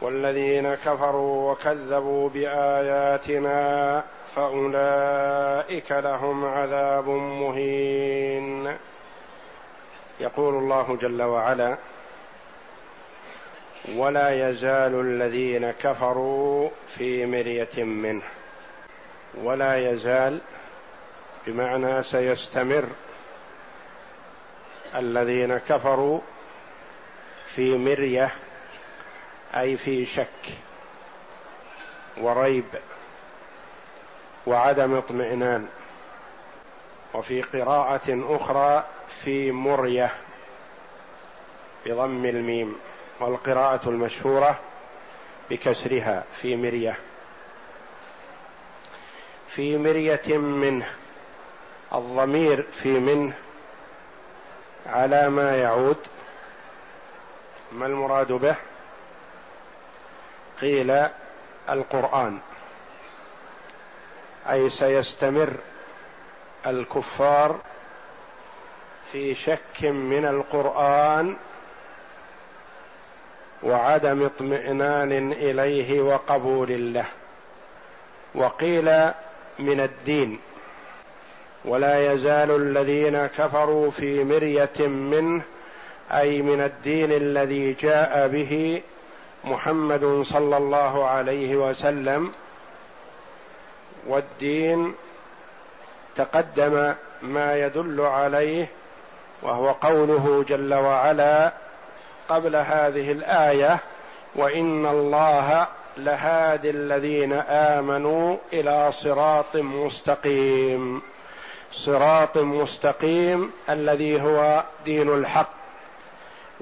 والذين كفروا وكذبوا بآياتنا فأولئك لهم عذاب مهين. يقول الله جل وعلا ولا يزال الذين كفروا في مرية منه. ولا يزال بمعنى سيستمر الذين كفروا في مرية أي في شك وريب وعدم اطمئنان وفي قراءة أخرى في مرية بضم الميم والقراءة المشهورة بكسرها في مرية في مرية منه الضمير في منه على ما يعود ما المراد به؟ قيل القرآن. أي سيستمر الكفار في شك من القرآن وعدم اطمئنان إليه وقبول له. وقيل من الدين ولا يزال الذين كفروا في مرية منه أي من الدين الذي جاء به محمد صلى الله عليه وسلم والدين تقدم ما يدل عليه وهو قوله جل وعلا قبل هذه الآية وإن الله لهادي الذين آمنوا إلى صراط مستقيم. صراط مستقيم الذي هو دين الحق.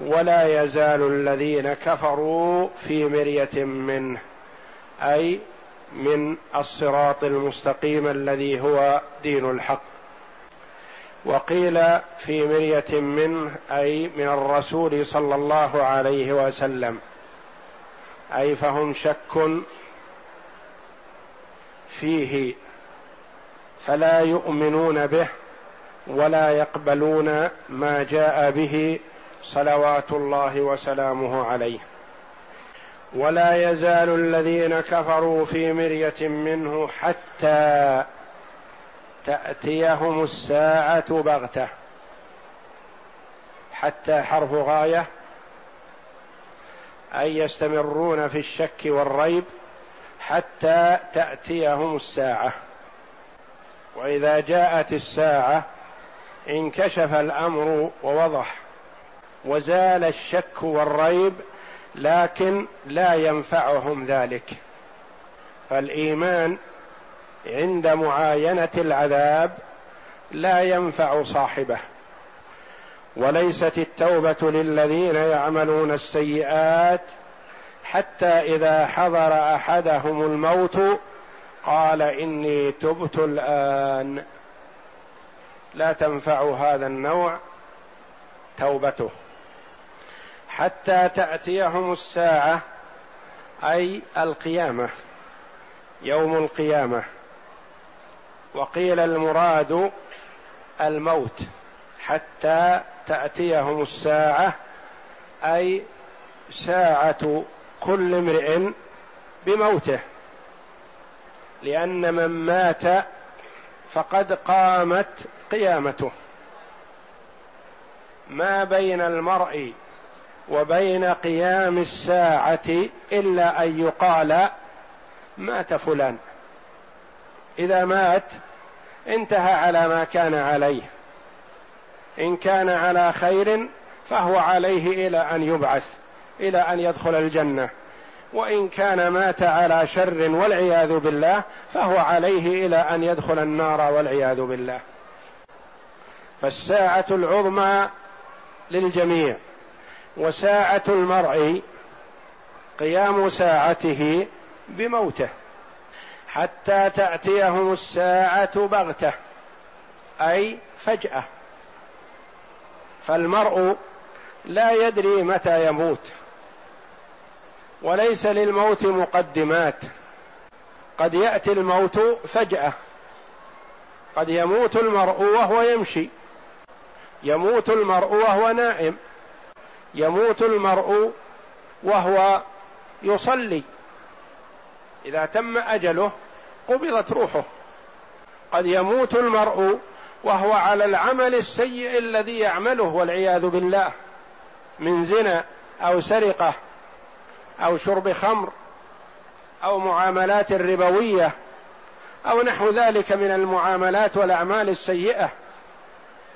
ولا يزال الذين كفروا في مرية منه أي من الصراط المستقيم الذي هو دين الحق. وقيل في مرية منه أي من الرسول صلى الله عليه وسلم أي فهم شك فيه فلا يؤمنون به ولا يقبلون ما جاء به صلوات الله وسلامه عليه. ولا يزال الذين كفروا في مرية منه حتى تأتيهم الساعة بغتة. حتى حرف غاية. أي يستمرون في الشك والريب حتى تأتيهم الساعة. وإذا جاءت الساعة انكشف الأمر ووضح. وزال الشك والريب لكن لا ينفعهم ذلك. فالإيمان عند معاينة العذاب لا ينفع صاحبه. وليست التوبة للذين يعملون السيئات حتى إذا حضر أحدهم الموت قال إني تبت الآن. لا تنفع هذا النوع توبته. حتى تأتيهم الساعة أي القيامة يوم القيامة. وقيل المراد الموت حتى تأتيهم الساعة أي ساعة كل امرئ بموته. لأن من مات فقد قامت قيامته. ما بين المرء وبين قيام الساعة إلا أن يقال مات فلان. إذا مات انتهى على ما كان عليه. إن كان على خير فهو عليه إلى أن يبعث إلى أن يدخل الجنة. وإن كان مات على شر والعياذ بالله فهو عليه إلى أن يدخل النار والعياذ بالله. فالساعة العظمى للجميع. وساعة المرء قيام ساعته بموته حتى تأتيهم الساعة بغتة أي فجأة. فالمرء لا يدري متى يموت وليس للموت مقدمات. قد يأتي الموت فجأة قد يموت المرء وهو يمشي يموت المرء وهو نائم. يموت المرء وهو يصلي. إذا تم أجله قبضت روحه. قد يموت المرء وهو على العمل السيء الذي يعمله والعياذ بالله من زنا أو سرقة أو شرب خمر أو معاملات ربوية أو نحو ذلك من المعاملات والأعمال السيئة.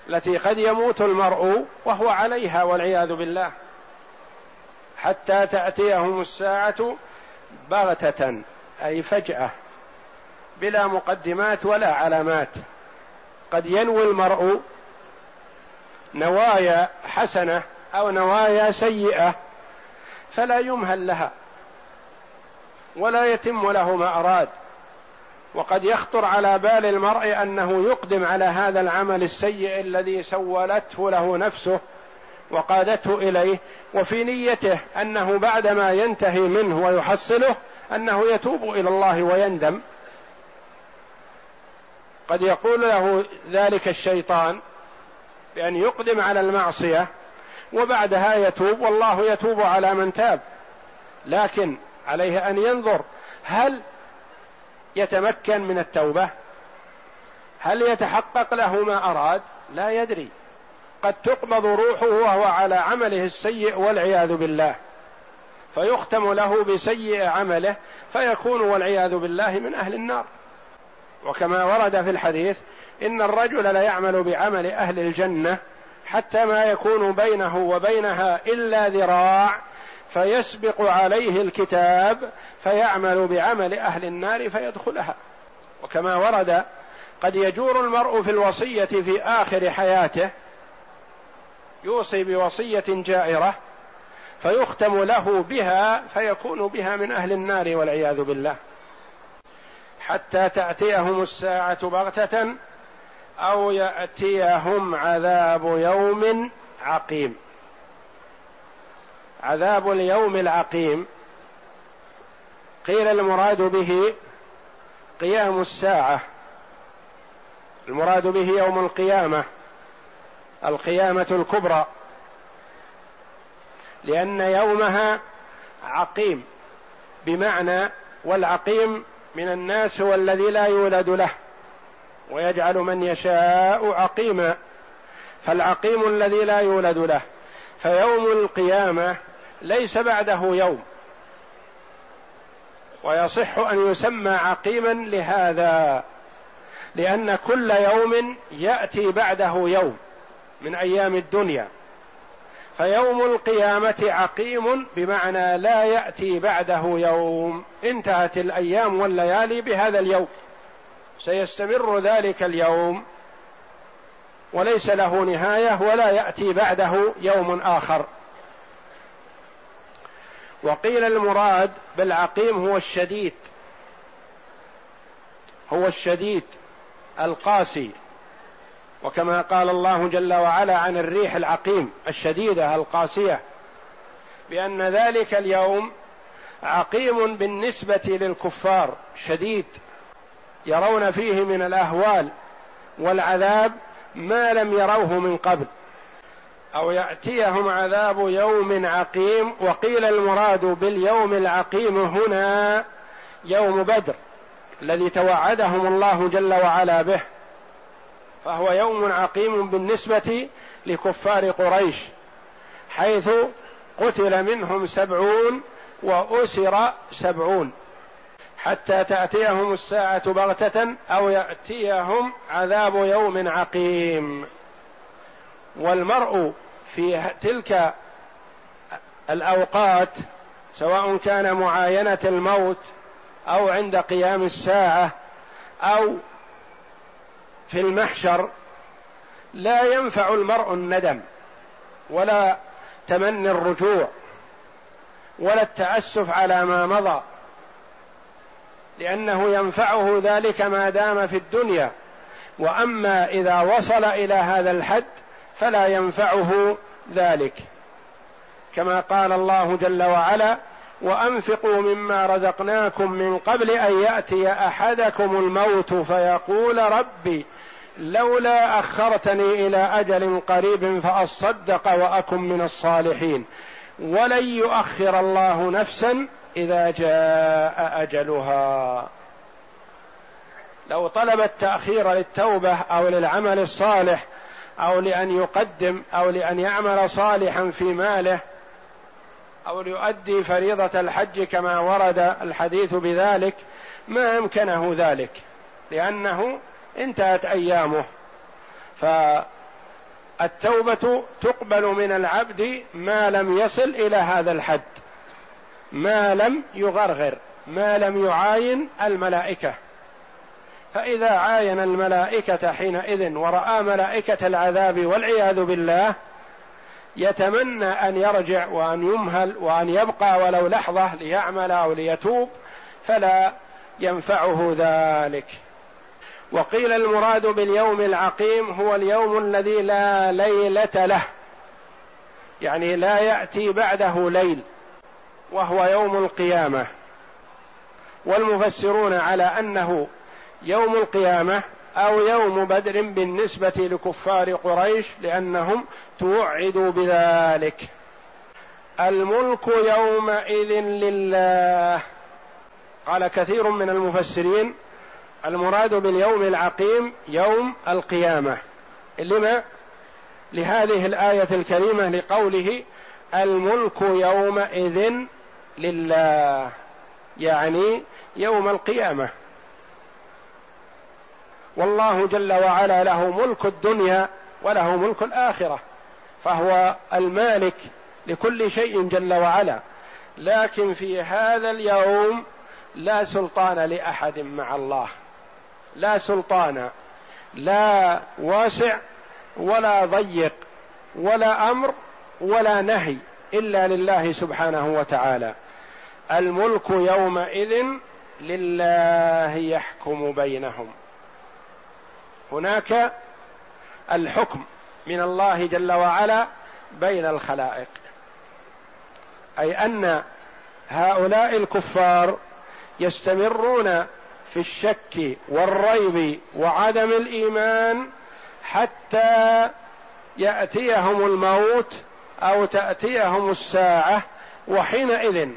التي قد يموت المرء وهو عليها والعياذ بالله. حتى تأتيهم الساعة بغتة أي فجأة بلا مقدمات ولا علامات. قد ينوي المرء نوايا حسنة أو نوايا سيئة فلا يمهل لها ولا يتم له ما أراد. وقد يخطر على بال المرء أنه يقدم على هذا العمل السيء الذي سولته له نفسه وقادته إليه وفي نيته أنه بعدما ينتهي منه ويحصله أنه يتوب إلى الله ويندم. قد يقول له ذلك الشيطان بأن يقدم على المعصية وبعدها يتوب والله يتوب على من تاب لكن عليه أن ينظر هل يتمكن من التوبة. هل يتحقق له ما أراد؟ لا يدري. قد تقبض روحه وهو على عمله السيء والعياذ بالله. فيختم له بسيء عمله فيكون والعياذ بالله من أهل النار. وكما ورد في الحديث إن الرجل ليعمل بعمل أهل الجنة حتى ما يكون بينه وبينها إلا ذراع فيسبق عليه الكتاب فيعمل بعمل أهل النار فيدخلها. وكما ورد قد يجور المرء في الوصية في آخر حياته يوصي بوصية جائرة فيختم له بها فيكون بها من أهل النار والعياذ بالله. حتى تأتيهم الساعة بغتة أو يأتيهم عذاب يوم عقيم. عذاب اليوم العقيم. قيل المراد به قيام الساعة. المراد به يوم القيامة القيامة الكبرى. لأن يومها عقيم بمعنى والعقيم من الناس هو الذي لا يولد له ويجعل من يشاء عقيما. فالعقيم الذي لا يولد له فيوم القيامة ليس بعده يوم. ويصح أن يسمى عقيما لهذا لأن كل يوم يأتي بعده يوم من أيام الدنيا. فيوم القيامة عقيم بمعنى لا يأتي بعده يوم. انتهت الأيام والليالي بهذا اليوم. سيستمر ذلك اليوم. وليس له نهاية ولا يأتي بعده يوم آخر. وقيل المراد بالعقيم هو الشديد هو الشديد القاسي وكما قال الله جل وعلا عن الريح العقيم الشديدة القاسية بأن ذلك اليوم عقيم بالنسبة للكفار شديد يرون فيه من الأهوال والعذاب ما لم يروه من قبل. أو يأتيهم عذاب يوم عقيم وقيل المراد باليوم العقيم هنا يوم بدر الذي توعدهم الله جل وعلا به. فهو يوم عقيم بالنسبة لكفار قريش حيث قتل منهم سبعون وأسر سبعون. حتى تأتيهم الساعة بغتة أو يأتيهم عذاب يوم عقيم. والمرء في تلك الأوقات سواء كان معاينة الموت أو عند قيام الساعة أو في المحشر لا ينفع المرء الندم ولا تمني الرجوع ولا التأسف على ما مضى. لأنه ينفعه ذلك ما دام في الدنيا. وأما إذا وصل إلى هذا الحد فلا ينفعه ذلك. كما قال الله جل وعلا وأنفقوا مما رزقناكم من قبل أن يأتي أحدكم الموت فيقول ربي لولا أخرتني إلى أجل قريب فأصدق وأكن من الصالحين. ولن يؤخر الله نفسا إذا جاء أجلها. لو طلب التأخير للتوبة أو للعمل الصالح أو لأن يقدم أو لأن يعمل صالحا في ماله أو ليؤدي فريضة الحج كما ورد الحديث بذلك ما أمكنه ذلك لأنه انتهت أيامه. فالتوبة تقبل من العبد ما لم يصل إلى هذا الحد. ما لم يغرغر ما لم يعاين الملائكة. فإذا عاين الملائكة حينئذ ورأى ملائكة العذاب والعياذ بالله يتمنى أن يرجع وأن يمهل وأن يبقى ولو لحظة ليعمل أو ليتوب فلا ينفعه ذلك. وقيل المراد باليوم العقيم هو اليوم الذي لا ليلة له يعني لا يأتي بعده ليل. وهو يوم القيامة. والمفسرون على أنه يوم القيامة أو يوم بدر بالنسبة لكفار قريش لأنهم توعدوا بذلك. الملك يومئذ لله. قال كثير من المفسرين المراد باليوم العقيم يوم القيامة. لما؟ لهذه الآية الكريمة لقوله الملك يومئذ لله يعني يوم القيامة. والله جل وعلا له ملك الدنيا وله ملك الآخرة فهو المالك لكل شيء جل وعلا. لكن في هذا اليوم لا سلطان لأحد مع الله. لا سلطان لا واسع ولا ضيق ولا أمر ولا نهي إلا لله سبحانه وتعالى. الملك يومئذ لله يحكم بينهم. هناك الحكم من الله جل وعلا بين الخلائق. أي أن هؤلاء الكفار يستمرون في الشك والريب وعدم الإيمان حتى يأتيهم الموت أو تأتيهم الساعة وحينئذ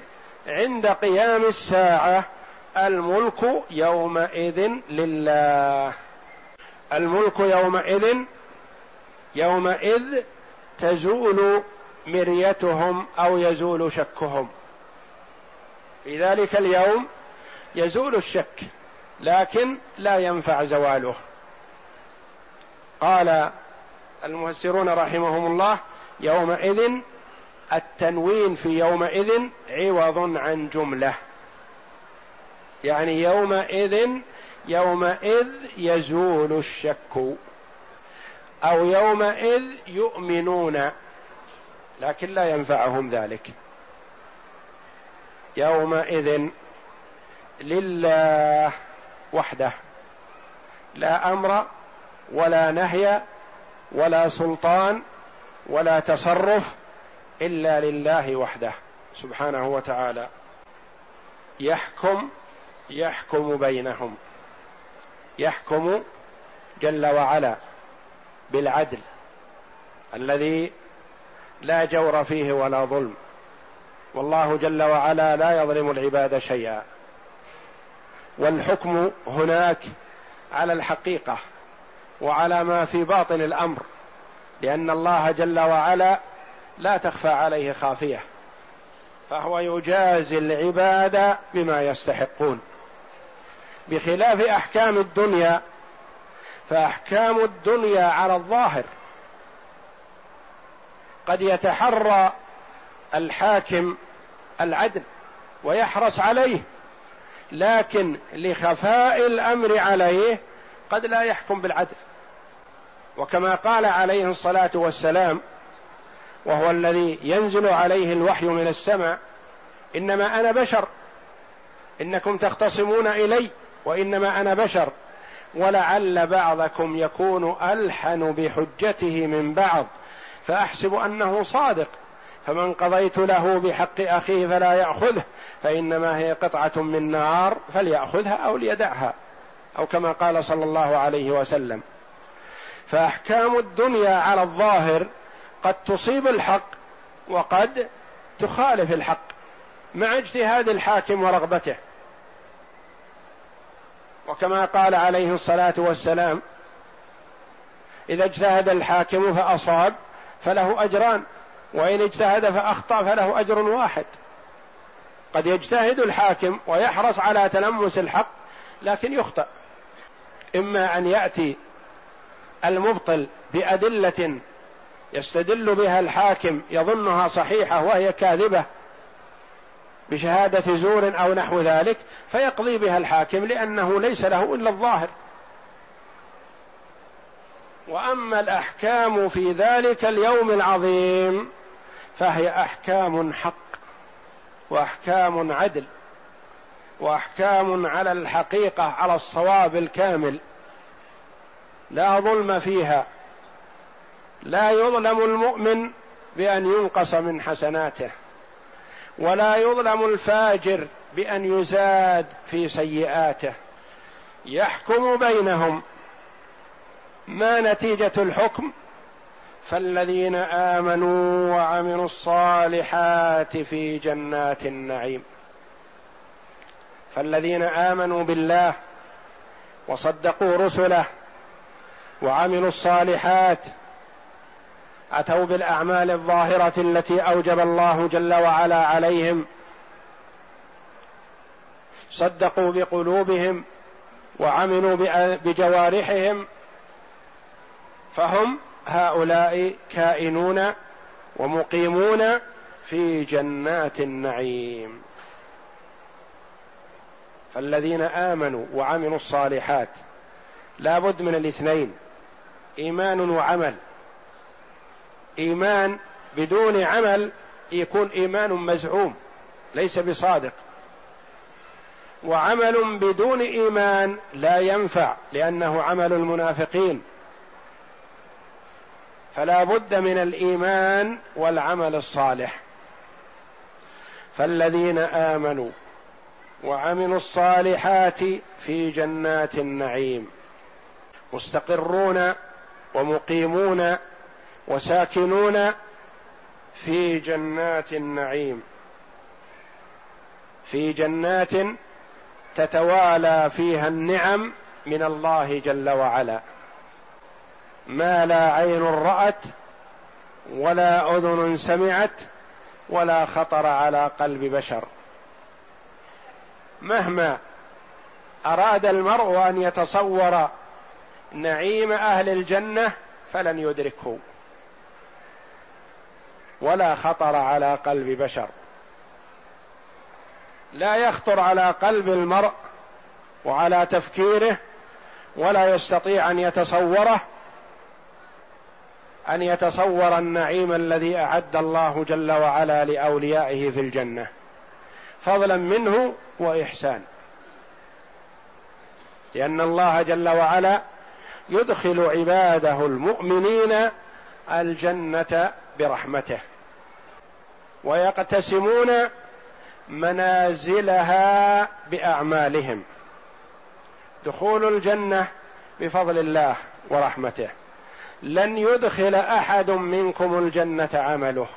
عند قيام الساعة الملك يومئذ لله. الملك يومئذ يومئذ تزول مريتهم أو يزول شكهم. في ذلك اليوم يزول الشك لكن لا ينفع زواله. قال المفسرون رحمهم الله يومئذ التنوين في يومئذ عوض عن جملة. يعني يومئذ يومئذ يزول الشك. أو يومئذ يؤمنون. لكن لا ينفعهم ذلك. يومئذ لله وحده. لا أمر ولا نهي ولا سلطان ولا تصرف إلا لله وحده سبحانه وتعالى. يحكم يحكم بينهم. يحكم جل وعلا بالعدل الذي لا جور فيه ولا ظلم. والله جل وعلا لا يظلم العباد شيئا. والحكم هناك على الحقيقة وعلى ما في باطن الأمر لأن الله جل وعلا لا تخفى عليه خافية فهو يجازي العباد بما يستحقون. بخلاف أحكام الدنيا فأحكام الدنيا على الظاهر. قد يتحرى الحاكم العدل ويحرص عليه لكن لخفاء الأمر عليه قد لا يحكم بالعدل. وكما قال عليه الصلاة والسلام وهو الذي ينزل عليه الوحي من السماء إنما أنا بشر. إنكم تختصمون إلي وإنما أنا بشر. ولعل بعضكم يكون ألحن بحجته من بعض فأحسب أنه صادق. فمن قضيت له بحق أخيه فلا يأخذه فإنما هي قطعة من نار فليأخذها أو ليدعها أو كما قال صلى الله عليه وسلم. فأحكام الدنيا على الظاهر قد تصيب الحق وقد تخالف الحق مع اجتهاد الحاكم ورغبته. وكما قال عليه الصلاة والسلام إذا اجتهد الحاكم فأصاب فله أجران وإن اجتهد فأخطأ فله أجر واحد. قد يجتهد الحاكم ويحرص على تلمس الحق لكن يخطأ. إما أن يأتي المبطل بأدلة يستدل بها الحاكم يظنها صحيحة وهي كاذبة بشهادة زور أو نحو ذلك فيقضي بها الحاكم لأنه ليس له إلا الظاهر. وأما الأحكام في ذلك اليوم العظيم فهي أحكام حق وأحكام عدل وأحكام على الحقيقة على الصواب الكامل. لا ظلم فيها. لا يظلم المؤمن بأن ينقص من حسناته ولا يظلم الفاجر بأن يزاد في سيئاته. يحكم بينهم. ما نتيجة الحكم؟ فالذين آمنوا وعملوا الصالحات في جنات النعيم. فالذين آمنوا بالله وصدقوا رسله وعملوا الصالحات أتوا بالأعمال الظاهرة التي أوجب الله جل وعلا عليهم. صدقوا بقلوبهم وعملوا بجوارحهم. فهم هؤلاء كائنون ومقيمون في جنات النعيم. فالذين آمنوا وعملوا الصالحات لا بد من الاثنين إيمان وعمل. إيمان بدون عمل يكون إيمان مزعوم ليس بصادق. وعمل بدون إيمان لا ينفع لأنه عمل المنافقين. فلا بد من الإيمان والعمل الصالح. فالذين آمنوا وعملوا الصالحات في جنات النعيم مستقرون ومقيمون وساكنون في جنات النعيم. في جنات تتوالى فيها النعم من الله جل وعلا. ما لا عين رأت ولا أذن سمعت ولا خطر على قلب بشر. مهما أراد المرء أن يتصور نعيم أهل الجنة فلن يدركه. ولا خطر على قلب بشر. لا يخطر على قلب المرء وعلى تفكيره ولا يستطيع أن يتصوره أن يتصور النعيم الذي أعد الله جل وعلا لأوليائه في الجنة. فضلا منه وإحسان. لأن الله جل وعلا يدخل عباده المؤمنين الجنة برحمته. ويقتسمون منازلها بأعمالهم. دخول الجنة بفضل الله ورحمته. لن يدخل أحد منكم الجنة عمله.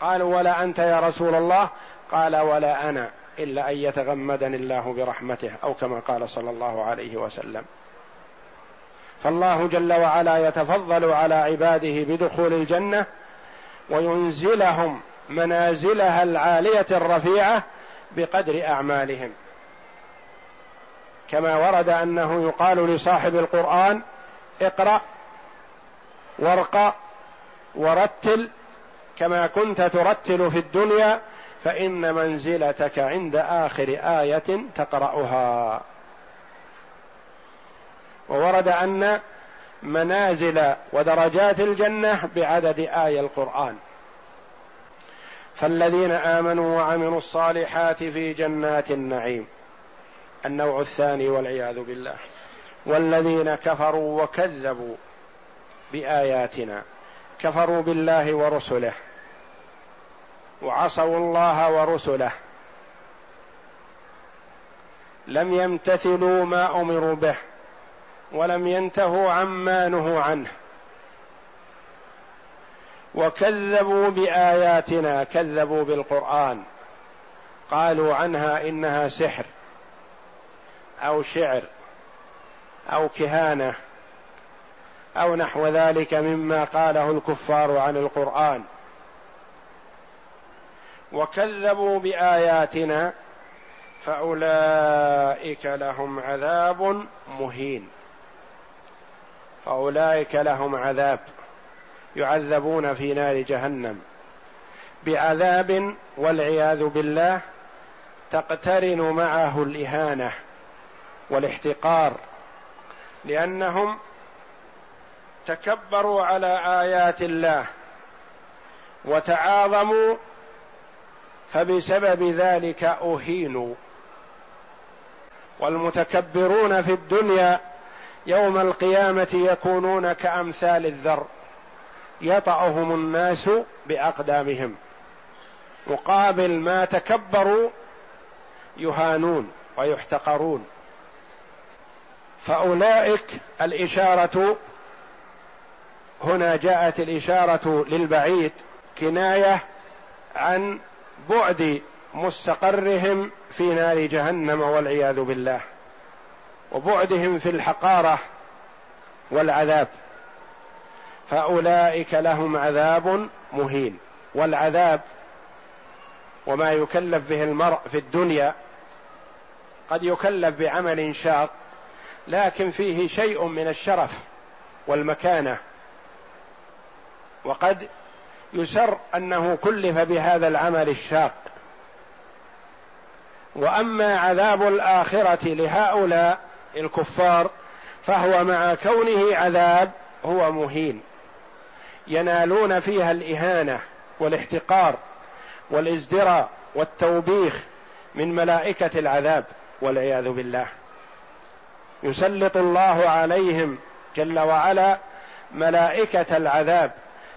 قالوا ولا أنت يا رسول الله؟ قال ولا أنا إلا أن يتغمدني الله برحمته أو كما قال صلى الله عليه وسلم. فالله جل وعلا يتفضل على عباده بدخول الجنة وينزلهم منازلها العالية الرفيعة بقدر أعمالهم. كما ورد أنه يقال لصاحب القرآن اقرأ وارقى ورتل كما كنت ترتل في الدنيا فإن منزلتك عند آخر آية تقرأها. وورد أن منازل ودرجات الجنة بعدد اي القرآن. فالذين آمنوا وعملوا الصالحات في جنات النعيم النوع الثاني والعياذ بالله والذين كفروا وكذبوا بآياتنا كفروا بالله ورسله وعصوا الله ورسله لم يمتثلوا ما أمروا به ولم ينتهوا عما نهوا عنه. وكذبوا بآياتنا كذبوا بالقرآن. قالوا عنها إنها سحر أو شعر أو كهانة أو نحو ذلك مما قاله الكفار عن القرآن. وكذبوا بآياتنا فأولئك لهم عذاب مهين. فأولئك لهم عذاب يعذبون في نار جهنم. بعذاب والعياذ بالله تقترن معه الإهانة والاحتقار لأنهم تكبروا على آيات الله وتعاظموا فبسبب ذلك أهينوا. والمتكبرون في الدنيا يوم القيامة يكونون كأمثال الذر يطأهم الناس بأقدامهم. مقابل ما تكبروا يهانون ويحتقرون. فأولئك الإشارة هنا جاءت الإشارة للبعيد كناية عن بعد مستقرهم في نار جهنم والعياذ بالله. وبعدهم في الحقارة والعذاب. فأولئك لهم عذاب مهين. والعذاب وما يكلف به المرء في الدنيا قد يكلف بعمل شاق لكن فيه شيء من الشرف والمكانة. وقد يسر أنه كلف بهذا العمل الشاق. وأما عذاب الآخرة لهؤلاء الكفار فهو مع كونه عذاب هو مهين. ينالون فيها الإهانة والاحتقار والازدراء والتوبيخ من ملائكة العذاب والعياذ بالله. يسلط الله عليهم جل وعلا ملائكة العذاب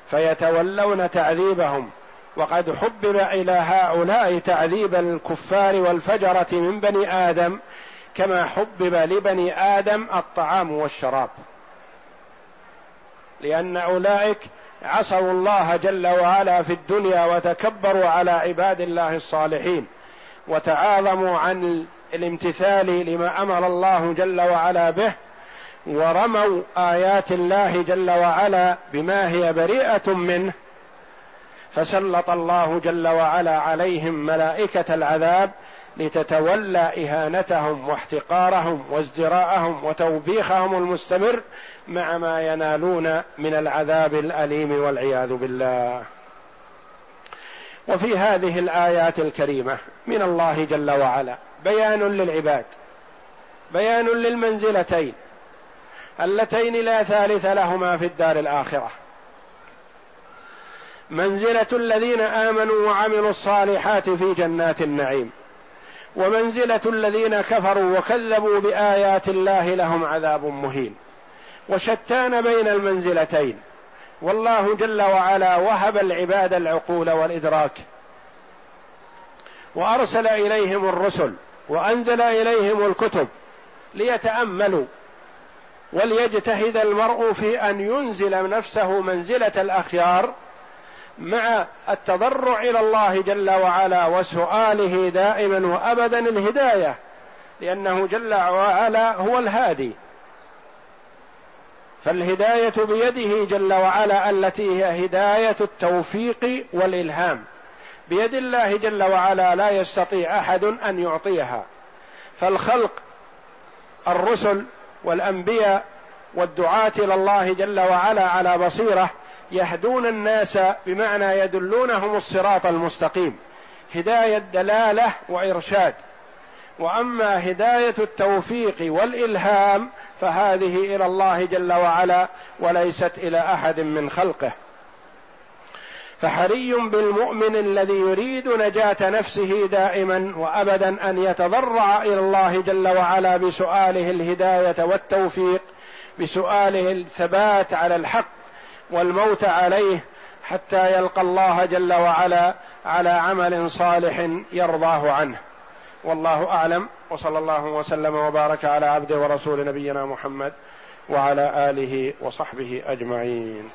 فيتولون تعذيبهم. وقد حبب إلى هؤلاء تعذيب الكفار والفجرة من بني آدم كما حبب لبني آدم الطعام والشراب. لأن أولئك عصوا الله جل وعلا في الدنيا وتكبروا على عباد الله الصالحين وتعاظموا عن الامتثال لما أمر الله جل وعلا به ورموا آيات الله جل وعلا بما هي بريئة منه. فسلط الله جل وعلا عليهم ملائكة العذاب لتتولى إهانتهم واحتقارهم وازدراءهم وتوبيخهم المستمر مع ما ينالون من العذاب الأليم والعياذ بالله. وفي هذه الآيات الكريمة من الله جل وعلا بيان للعباد بيان للمنزلتين اللتين لا ثالث لهما في الدار الآخرة. منزلة الذين آمنوا وعملوا الصالحات في جنات النعيم. ومنزلة الذين كفروا وكذبوا بآيات الله لهم عذاب مهين. وشتان بين المنزلتين. والله جل وعلا وهب العباد العقول والإدراك. وأرسل إليهم الرسل وأنزل إليهم الكتب ليتأملوا. وليجتهد المرء في أن ينزل نفسه منزلة الأخيار مع التضرع إلى الله جل وعلا وسؤاله دائما وأبدا الهداية لأنه جل وعلا هو الهادي. فالهداية بيده جل وعلا التي هي هداية التوفيق والإلهام. بيد الله جل وعلا لا يستطيع أحد أن يعطيها. فالخلق الرسل والأنبياء والدعاة إلى الله جل وعلا على بصيرة يهدون الناس بمعنى يدلونهم الصراط المستقيم. هداية دلاله وإرشاد. وأما هداية التوفيق والإلهام فهذه إلى الله جل وعلا وليست إلى أحد من خلقه. فحري بالمؤمن الذي يريد نجاة نفسه دائما وأبدا أن يتضرع إلى الله جل وعلا بسؤاله الهداية والتوفيق بسؤاله الثبات على الحق والموت عليه حتى يلقى الله جل وعلا على عمل صالح يرضاه عنه. والله أعلم وصلى الله وسلم وبارك على عبده ورسول نبينا محمد وعلى آله وصحبه أجمعين.